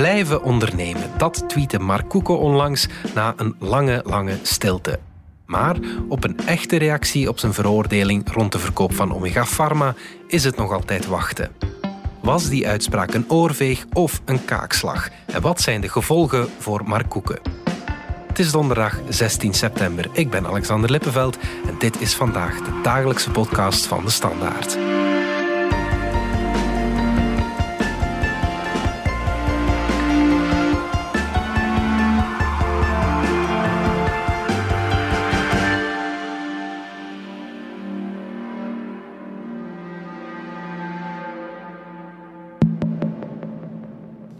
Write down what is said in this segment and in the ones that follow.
Blijven ondernemen, dat tweette Koeken onlangs na een lange, lange stilte. Maar op een echte reactie op zijn veroordeling rond de verkoop van Omega Pharma is het nog altijd wachten. Was die uitspraak een oorveeg of een kaakslag? En wat zijn de gevolgen voor Mark Koeken? Het is donderdag 16 september. Ik ben Alexander Lippenveld en dit is vandaag de dagelijkse podcast van de Standaard.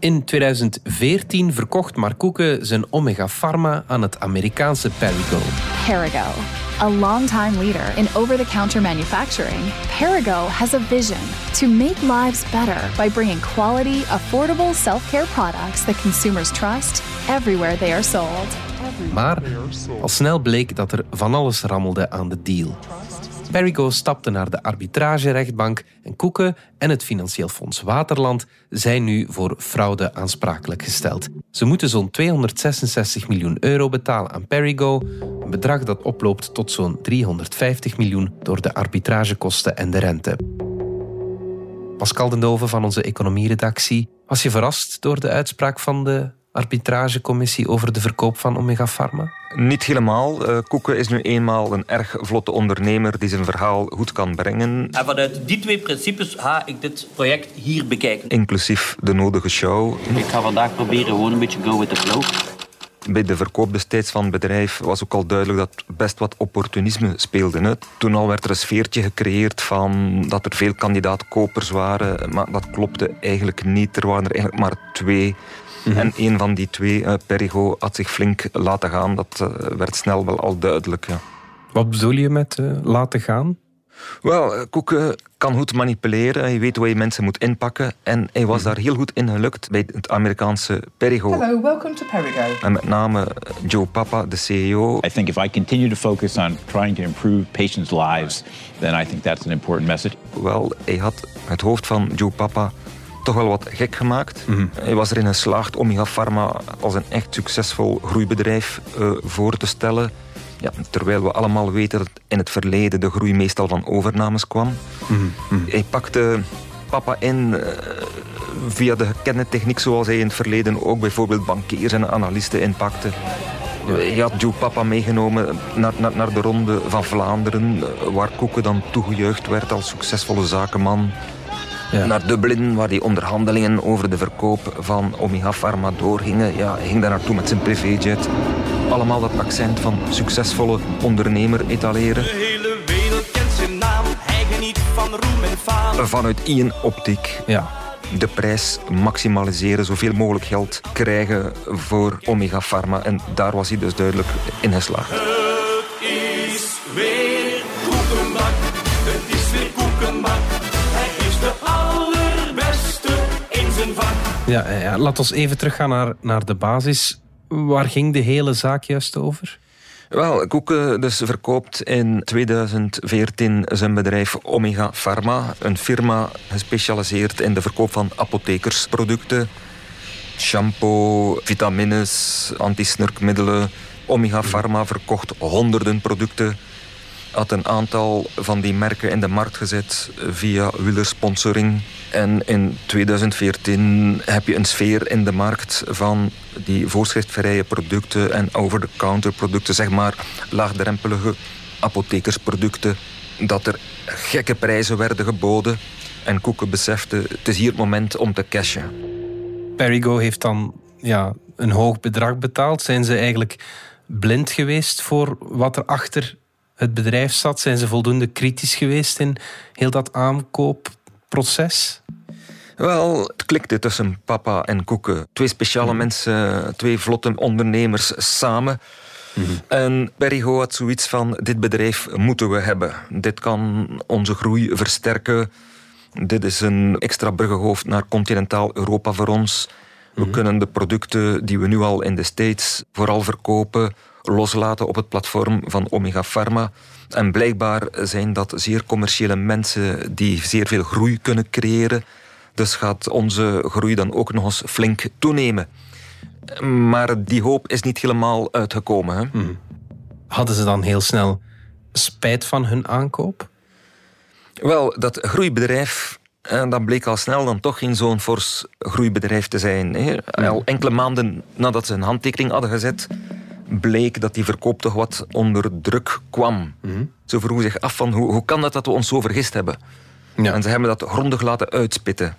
In 2014 verkocht Mark Koeken zijn Omega Pharma aan het Amerikaanse Perrigo. Perrigo, a longtime leader in over-the-counter manufacturing, Perrigo has a vision to make lives better by bringing quality, affordable self-care products that consumers trust everywhere they are sold. Maar al snel bleek dat er van alles rammelde aan de deal. Perrigo stapte naar de arbitragerechtbank en Koeken en het Financieel Fonds Waterland zijn nu voor fraude aansprakelijk gesteld. Ze moeten zo'n 266 miljoen euro betalen aan Perrigo, een bedrag dat oploopt tot zo'n 350 miljoen door de arbitragekosten en de rente. Pascal de Dove van onze economieredactie, was je verrast door de uitspraak van de arbitragecommissie over de verkoop van Omega Pharma? Niet helemaal. Uh, Koeken is nu eenmaal een erg vlotte ondernemer die zijn verhaal goed kan brengen. En vanuit die twee principes ga ik dit project hier bekijken. Inclusief de nodige show. Ik ga vandaag proberen gewoon een beetje go with the flow. Bij de verkoop destijds van het bedrijf was ook al duidelijk dat best wat opportunisme speelde. Toen al werd er een sfeertje gecreëerd van dat er veel kandidaat-kopers waren, maar dat klopte eigenlijk niet. Er waren er eigenlijk maar twee Mhm. En een van die twee, uh, Perigo, had zich flink laten gaan. Dat uh, werd snel wel al duidelijk. Ja. Wat bedoel je met uh, laten gaan? Wel, Koeken kan goed manipuleren. Hij weet hoe je mensen moet inpakken. En hij was mhm. daar heel goed in gelukt bij het Amerikaanse Perigo. Hello, welcome to Perigo. En met name Joe Papa, de CEO. I think if I continue to focus on trying to improve patients' lives, then I think that's an important message. Wel, hij had het hoofd van Joe Papa toch wel wat gek gemaakt. Mm Hij was erin geslaagd Omega Pharma als een echt succesvol groeibedrijf uh, voor te stellen. Ja, terwijl we allemaal weten dat in het verleden de groei meestal van overnames kwam. Mm Hij pakte papa in uh, via de gekende techniek zoals hij in het verleden ook bijvoorbeeld bankiers en analisten inpakte. Hij had Joe Papa meegenomen naar, naar, naar de ronde van Vlaanderen, eh, waar Koeken dan toegejuicht werd als succesvolle zakenman naar Dublin, waar die onderhandelingen over de verkoop van Omega Pharma doorgingen. Ja, hij ging daar naartoe met zijn privéjet. Allemaal dat accent van succesvolle ondernemer etaleren. De hele wereld kent zijn naam, hij geniet van roem en faam. Vanuit één optiek. Ja. De prijs maximaliseren, zoveel mogelijk geld krijgen voor Omega Pharma. En daar was hij dus duidelijk in geslaagd. Ja, ja, laat ons even teruggaan naar, naar de basis. Waar ging de hele zaak juist over? Wel, Koeken dus verkoopt in 2014 zijn bedrijf Omega Pharma. Een firma gespecialiseerd in de verkoop van apothekersproducten. Shampoo, vitamines, antisnurkmiddelen. Omega Pharma verkocht honderden producten had een aantal van die merken in de markt gezet via wielersponsoring. En in 2014 heb je een sfeer in de markt van die voorschriftvrije producten en over-the-counter producten, zeg maar laagdrempelige apothekersproducten, dat er gekke prijzen werden geboden. En Koeken besefte, het is hier het moment om te cashen. Perigo heeft dan ja, een hoog bedrag betaald. Zijn ze eigenlijk blind geweest voor wat er achter het bedrijf zat? Zijn ze voldoende kritisch geweest in heel dat aankoopproces? Wel, het klikte tussen papa en Koeken. Twee speciale mhm. mensen, twee vlotte ondernemers samen. Mhm. En Perigo had zoiets van: dit bedrijf moeten we hebben. Dit kan onze groei versterken. Dit is een extra bruggenhoofd naar continentaal Europa voor ons. We mhm. kunnen de producten die we nu al in de States vooral verkopen, loslaten op het platform van Omega Pharma. En blijkbaar zijn dat zeer commerciële mensen die zeer veel groei kunnen creëren. Dus gaat onze groei dan ook nog eens flink toenemen. Maar die hoop is niet helemaal uitgekomen. Hè? Hmm. Hadden ze dan heel snel spijt van hun aankoop? Wel, dat groeibedrijf en dat bleek al snel dan toch geen zo'n fors groeibedrijf te zijn. Hè. Al enkele maanden nadat ze een handtekening hadden gezet, bleek dat die verkoop toch wat onder druk kwam. Mhm. Ze vroegen zich af van hoe, hoe kan dat dat we ons zo vergist hebben? Ja. En ze hebben dat grondig laten uitspitten.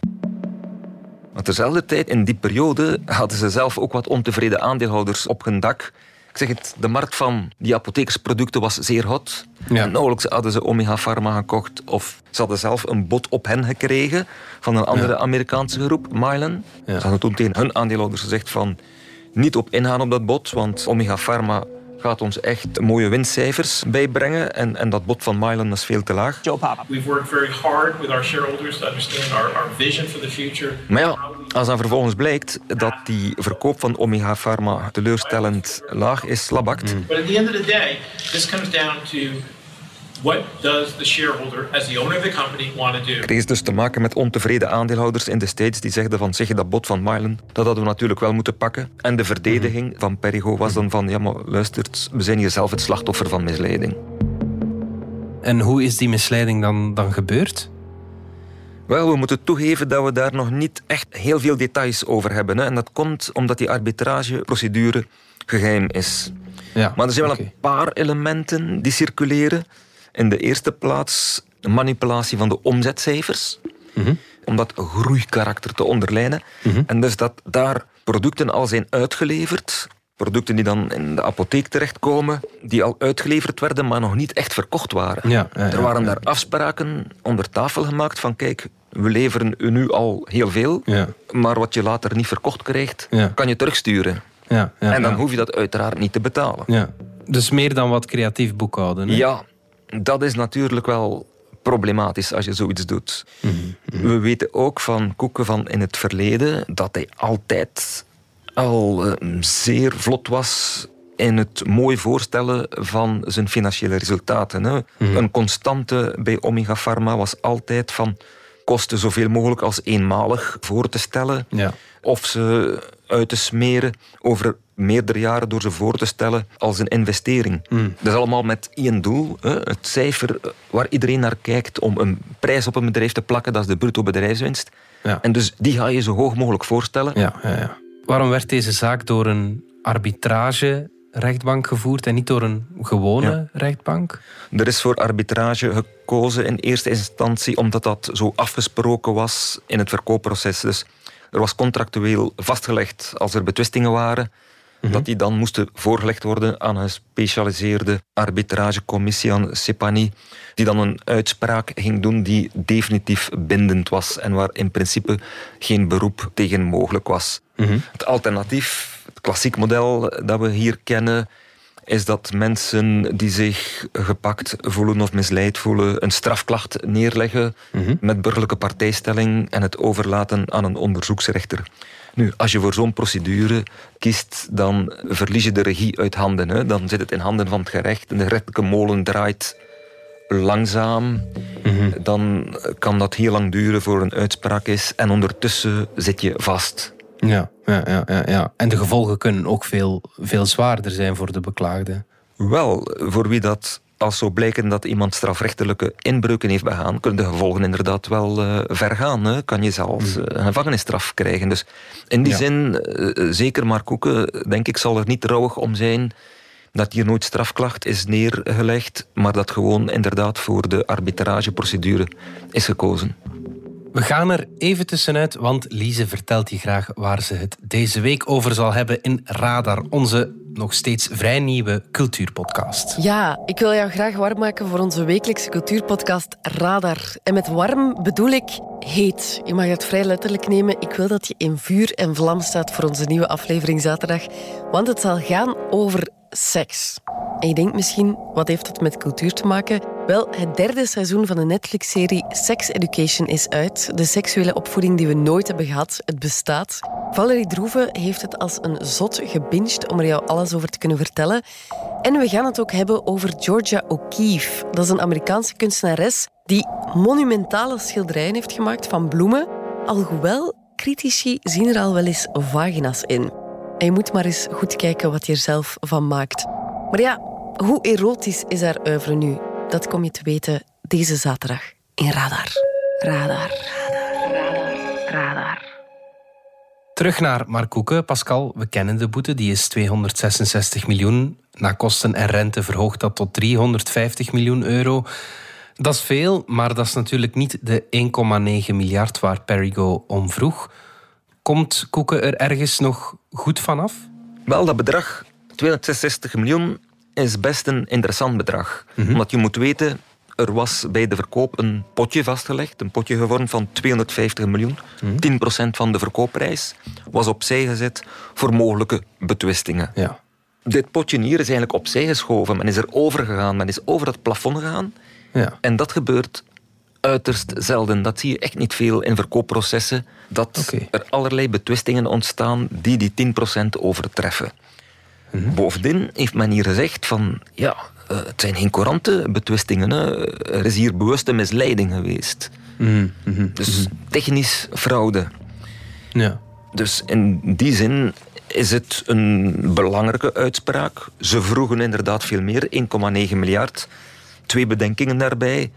Maar terzelfde tijd, in die periode, hadden ze zelf ook wat ontevreden aandeelhouders op hun dak. Ik zeg het, de markt van die apothekersproducten was zeer hot. Ja. Nauwelijks hadden ze Omega Pharma gekocht of ze hadden zelf een bod op hen gekregen van een andere Amerikaanse groep, Mylan. Ze hadden toen tegen hun aandeelhouders gezegd van niet op ingaan op dat bod, want Omega Pharma gaat ons echt mooie winstcijfers bijbrengen. En, en dat bod van Mylan is veel te laag. Joe Papa. We've worked very hard with our shareholders to understand our, our vision for the future. Maar ja, als dan vervolgens blijkt dat die verkoop van Omega Pharma teleurstellend laag is, slabakt. Mm. But at the end of the day, this comes down to What does the shareholder, as the owner of the company, want to do? Is dus te maken met ontevreden aandeelhouders in de States die zeggen van zeg je dat bod van Mylan, dat hadden we natuurlijk wel moeten pakken. En de verdediging mhm. van Perigo was dan van ja maar luistert, we zijn hier zelf het slachtoffer van misleiding. En hoe is die misleiding dan, dan gebeurd? Wel, we moeten toegeven dat we daar nog niet echt heel veel details over hebben. Hè. En dat komt omdat die arbitrageprocedure geheim is. Ja, maar er zijn wel een paar elementen die circuleren. In de eerste plaats manipulatie van de omzetcijfers. Mhm. Om dat groeikarakter te onderlijnen. Mhm. En dus dat daar producten al zijn uitgeleverd. Producten die dan in de apotheek terechtkomen, die al uitgeleverd werden, maar nog niet echt verkocht waren. Ja, er waren daar afspraken onder tafel gemaakt van kijk, we leveren u nu al heel veel, maar wat je later niet verkocht krijgt, kan je terugsturen. en dan hoef je dat uiteraard niet te betalen. Dus meer dan wat creatief boekhouden. Hè? Ja, dat is natuurlijk wel problematisch als je zoiets doet. Mhm. We weten ook van Koeken van in het verleden dat hij altijd al uh, zeer vlot was in het mooi voorstellen van zijn financiële resultaten. Hè. Mhm. Een constante bij Omega Pharma was altijd van kosten zoveel mogelijk als eenmalig voor te stellen. Ja. Of ze uit te smeren over meerdere jaren door ze voor te stellen als een investering. Mm. Dat is allemaal met één doel. Hè? Het cijfer waar iedereen naar kijkt om een prijs op een bedrijf te plakken, dat is de bruto bedrijfswinst. Ja. En dus die ga je zo hoog mogelijk voorstellen. Ja, ja, ja. Waarom werd deze zaak door een arbitrage rechtbank gevoerd en niet door een gewone rechtbank? Er is voor arbitrage gekozen in eerste instantie omdat dat zo afgesproken was in het verkoopproces. Dus er was contractueel vastgelegd als er betwistingen waren Mhm. dat die dan moesten voorgelegd worden aan een gespecialiseerde arbitragecommissie aan Sepani, die dan een uitspraak ging doen die definitief bindend was en waar in principe geen beroep tegen mogelijk was. Mhm. Het alternatief, het klassiek model dat we hier kennen, is dat mensen die zich gepakt voelen of misleid voelen een strafklacht neerleggen mhm. met burgerlijke partijstelling en het overlaten aan een onderzoeksrechter. Nu, als je voor zo'n procedure kiest, dan verlies je de regie uit handen. Hè. Dan zit het in handen van het gerecht en de gerechtelijke molen draait langzaam. Mhm. Dan kan dat heel lang duren voor een uitspraak is en ondertussen zit je vast. Ja, ja, ja, ja, ja. En de gevolgen kunnen ook veel, veel zwaarder zijn voor de beklaagde. Wel, voor wie dat als zo blijken dat iemand strafrechtelijke inbreuken heeft begaan, kunnen de gevolgen inderdaad wel uh, ver gaan. Hè. Kan je zelfs mm. een gevangenisstraf krijgen. Dus in die zin, uh, zeker maar Koeken, denk ik, zal er niet rouwig om zijn dat hier nooit strafklacht is neergelegd, maar dat gewoon inderdaad voor de arbitrageprocedure is gekozen. We gaan er even tussenuit, want Lise vertelt je graag waar ze het deze week over zal hebben in Radar, onze nog steeds vrij nieuwe cultuurpodcast. Ja, ik wil jou graag warm maken voor onze wekelijkse cultuurpodcast Radar. En met warm bedoel ik heet. Je mag het vrij letterlijk nemen. Ik wil dat je in vuur en vlam staat voor onze nieuwe aflevering zaterdag, want het zal gaan over seks. En je denkt misschien, wat heeft dat met cultuur te maken? Wel, het derde seizoen van de Netflix-serie Sex Education is uit. De seksuele opvoeding die we nooit hebben gehad. Het bestaat. Valerie Droeven heeft het als een zot gebinged om er jou alles over te kunnen vertellen. En we gaan het ook hebben over Georgia O'Keeffe. Dat is een Amerikaanse kunstenares die monumentale schilderijen heeft gemaakt van bloemen Alhoewel, critici zien er al wel eens vagina's in. En je moet maar eens goed kijken wat je er zelf van maakt. Maar ja, hoe erotisch is haar oeuvre nu? Dat kom je te weten deze zaterdag in Radar. Radar. Radar. Radar. Radar. Terug naar Mark Koeken. Pascal, we kennen de boete. Die is 266 miljoen. Na kosten en rente verhoogt dat tot 350 miljoen euro. Dat is veel, maar dat is natuurlijk niet de 1,9 miljard waar Perigo om vroeg. Komt Koeken er ergens nog goed vanaf? Wel, dat bedrag, 266 miljoen, is best een interessant bedrag. Mm Omdat je moet weten, er was bij de verkoop een potje vastgelegd, een potje gevormd van 250 miljoen. 10% van de verkoopprijs was opzij gezet voor mogelijke betwistingen. Ja. Dit potje hier is eigenlijk opzij geschoven. Men is er over gegaan, men is over het plafond gegaan. Ja. En dat gebeurt uiterst zelden. Dat zie je echt niet veel in verkoopprocessen. Dat er allerlei betwistingen ontstaan die die 10% overtreffen. Mhm. Bovendien heeft men hier gezegd van... Ja, eh, het zijn geen courante betwistingen. Hè. Er is hier bewuste misleiding geweest. Mhm, mhm, dus technisch fraude. Ja. Dus in die zin is het een belangrijke uitspraak. Ze vroegen inderdaad veel meer, 1,9 miljard. Twee bedenkingen daarbij.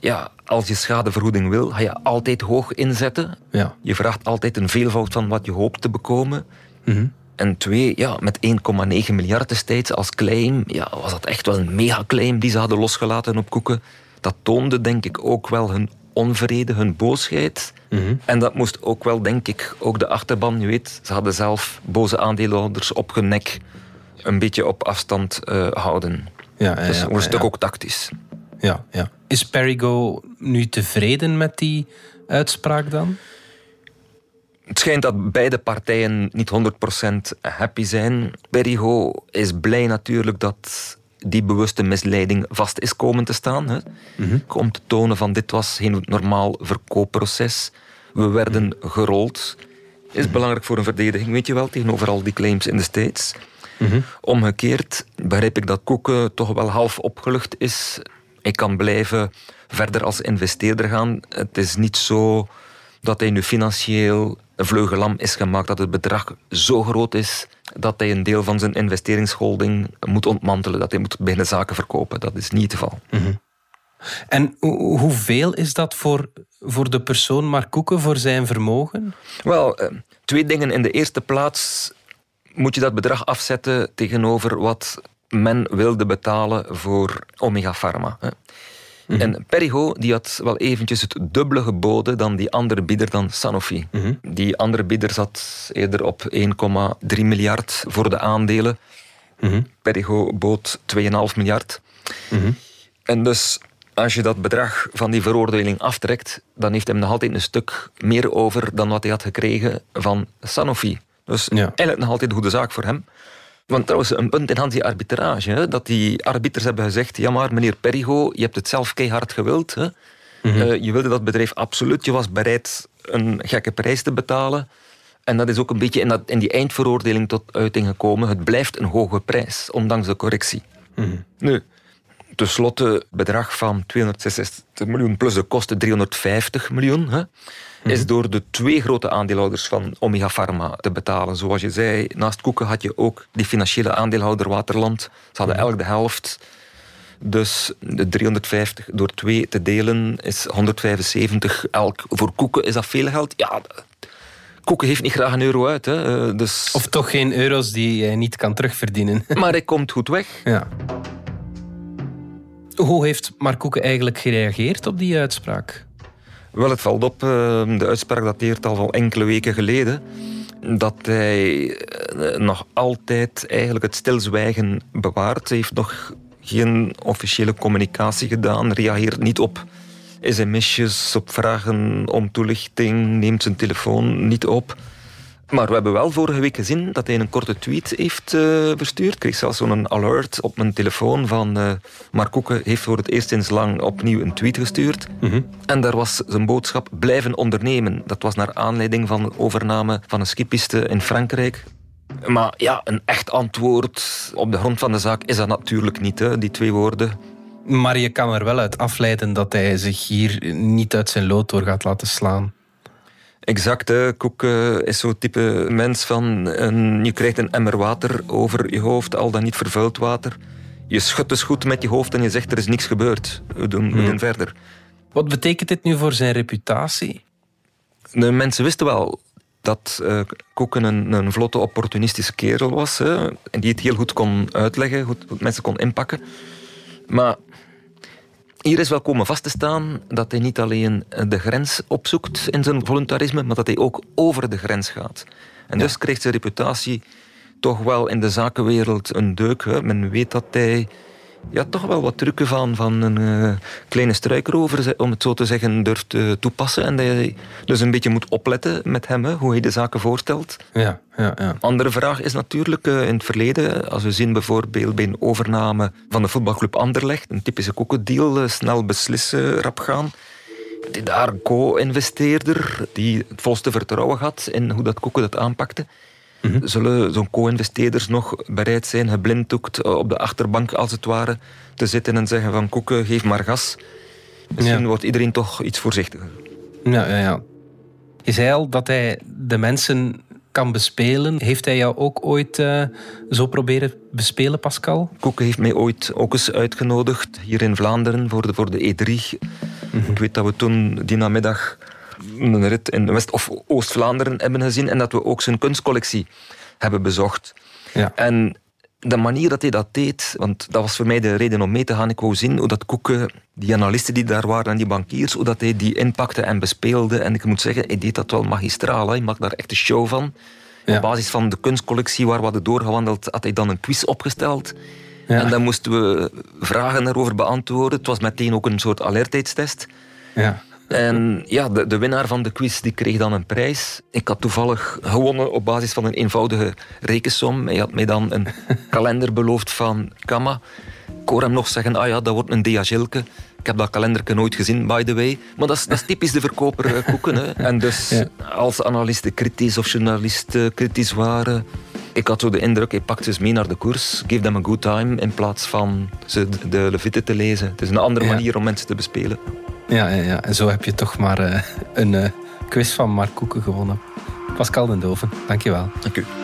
Ja, als je schadevergoeding wil, ga je altijd hoog inzetten. Ja. Je vraagt altijd een veelvoud van wat je hoopt te bekomen. Mm en twee, ja, met 1,9 miljard destijds als claim, ja, was dat echt wel een mega-claim die ze hadden losgelaten op Koeken. Dat toonde denk ik ook wel hun onvrede, hun boosheid. Mhm. En dat moest ook wel, denk ik, ook de achterban, je weet, ze hadden zelf boze aandeelhouders op hun nek een beetje op afstand uh, houden. Ja, dus ja, een stuk ook tactisch. Ja, ja. Is Perigo nu tevreden met die uitspraak dan? Het schijnt dat beide partijen niet 100% happy zijn. Perigo is blij natuurlijk dat die bewuste misleiding vast is komen te staan. Hè. Mhm. Om te tonen van dit was geen normaal verkoopproces. We werden gerold. Is belangrijk voor een verdediging, weet je wel, tegenover al die claims in de States. Mhm. Omgekeerd begrijp ik dat Koeken toch wel half opgelucht is. Ik kan blijven verder als investeerder gaan. Het is niet zo dat hij nu financieel vleugelam is gemaakt, dat het bedrag zo groot is dat hij een deel van zijn investeringsholding moet ontmantelen, dat hij moet beginnen zaken verkopen. Dat is niet het geval. Mhm. En hoeveel is dat voor, voor de persoon Mark Koeken, voor zijn vermogen? Wel, eh, twee dingen. In de eerste plaats moet je dat bedrag afzetten tegenover wat men wilde betalen voor Omega Pharma. Mhm. En Perigo die had wel eventjes het dubbele geboden dan die andere bieder dan Sanofi. Mhm. Die andere bieder zat eerder op 1,3 miljard voor de aandelen. Mhm. Perigo bood 2,5 miljard. En dus als je dat bedrag van die veroordeling aftrekt, dan heeft hij nog altijd een stuk meer over dan wat hij had gekregen van Sanofi. Dus eigenlijk nog altijd een goede zaak voor hem. Want trouwens, een punt in hand die arbitrage, hè, dat die arbiters hebben gezegd, ja maar meneer Perigo, je hebt het zelf keihard gewild. Hè. Mhm. Eh, je wilde dat bedrijf absoluut, je was bereid een gekke prijs te betalen. En dat is ook een beetje in, dat, in die eindveroordeling tot uiting gekomen. Het blijft een hoge prijs, ondanks de correctie. Mm Nu, tenslotte bedrag van 266 miljoen plus de kosten 350 miljoen. Hè is mhm. door de twee grote aandeelhouders van Omega Pharma te betalen. Zoals je zei, naast Koeken had je ook die financiële aandeelhouder Waterland. Ze hadden mhm. elk de helft. Dus de 350 door twee te delen is 175 elk. Voor Koeken is dat veel geld. Ja, Koeken heeft niet graag een euro uit. Hè. Eh, dus... Of toch geen euro's die hij niet kan terugverdienen. Maar hij komt goed weg. Ja. Hoe heeft Mark Koeken eigenlijk gereageerd op die uitspraak? Wel, het valt op, ehm, de uitspraak dateert al van enkele weken geleden, dat hij eh, nog altijd eigenlijk het stilzwijgen bewaart. Hij heeft nog geen officiële communicatie gedaan, reageert niet op sms'jes, op vragen om toelichting, neemt zijn telefoon niet op. Maar we hebben wel vorige week gezien dat hij een korte tweet heeft uh, verstuurd. Ik kreeg zelfs zo'n alert op mijn telefoon van uh, Mark Koeken heeft voor het eerst sinds lang opnieuw een tweet gestuurd. Mhm. En daar was zijn boodschap blijven ondernemen. Dat was naar aanleiding van de overname van een skipiste in Frankrijk. Maar ja, een echt antwoord op de grond van de zaak is dat natuurlijk niet, hè, die twee woorden. Maar je kan er wel uit afleiden dat hij zich hier niet uit zijn lood door gaat laten slaan. Exact, hè. Koek is zo'n type mens van... Een, je krijgt een emmer water over je hoofd, al dan niet vervuild water. Je schudt dus goed met je hoofd en je zegt er is niks gebeurd. We doen, we doen verder. Wat betekent dit nu voor zijn reputatie? De mensen wisten wel dat uh, Koeken een, een, vlotte opportunistische kerel was. Hè, en die het heel goed kon uitleggen, goed mensen kon inpakken. Maar hier is wel komen vast te staan dat hij niet alleen de grens opzoekt in zijn voluntarisme, maar dat hij ook over de grens gaat. En dus kreeg zijn reputatie toch wel in de zakenwereld een deuk. Hè. Men weet dat hij ja, toch wel wat trucken van, van een uh, kleine struikrover, om het zo te zeggen, durft uh, toepassen. En dat je dus een beetje moet opletten met hem, hè, hoe hij de zaken voorstelt. Ja, ja, ja. Andere vraag is natuurlijk uh, in het verleden, als we zien bijvoorbeeld bij een overname van de voetbalclub Anderlecht, een typische koekendeal, snel beslissen, rap gaan. Die daar een co-investeerder die het volste vertrouwen had in hoe dat Koeken dat aanpakte. Mhm. Zullen zo'n co-investeerders nog bereid zijn, geblinddoekt eh, op de achterbank als het ware, te zitten en zeggen van koeken, geef maar gas? Misschien wordt iedereen toch iets voorzichtiger. Ja, ja, ja. Je zei al dat hij de mensen kan bespelen. Heeft hij jou ook ooit uh, zo proberen bespelen, Pascal? Koeken heeft mij ooit ook eens uitgenodigd hier in Vlaanderen voor de, voor de E3. Mhm. Ik weet dat we toen die namiddag een rit in West- of Oost-Vlaanderen hebben gezien en dat we ook zijn kunstcollectie hebben bezocht. Ja. En de manier dat hij dat deed, want dat was voor mij de reden om mee te gaan. Ik wou zien hoe dat Koeken, die analisten die daar waren en die bankiers, hoe dat hij die inpakte en bespeelde. En ik moet zeggen, hij deed dat wel magistraal. Hij maakte daar echt een show van. Op basis van de kunstcollectie waar we hadden doorgewandeld, had hij dan een quiz opgesteld. Ja. En dan moesten we vragen daarover beantwoorden. Het was meteen ook een soort alertheidstest. Ja. En ja, de, de winnaar van de quiz die kreeg dan een prijs. Ik had toevallig gewonnen op basis van een eenvoudige rekensom. Hij had mij dan een kalender beloofd van Kama. Ik hoor hem nog zeggen, ah ja, dat wordt een DHL'ke. Ik heb dat kalenderke nooit gezien, by the way. Maar dat is, dat is typisch de verkoper eh, koeken. Hè. En dus als analisten kritisch of journalisten kritisch waren... Ik had zo de indruk, hij pakt ze mee naar de koers. Give them a good time, in plaats van ze de Levite te lezen. Het is een andere manier om mensen te bespelen. Ja, ja, ja. en zo heb je toch maar uh, een uh, quiz van Mark Koeken gewonnen. Pascal den Doven, dankjewel. Dank u.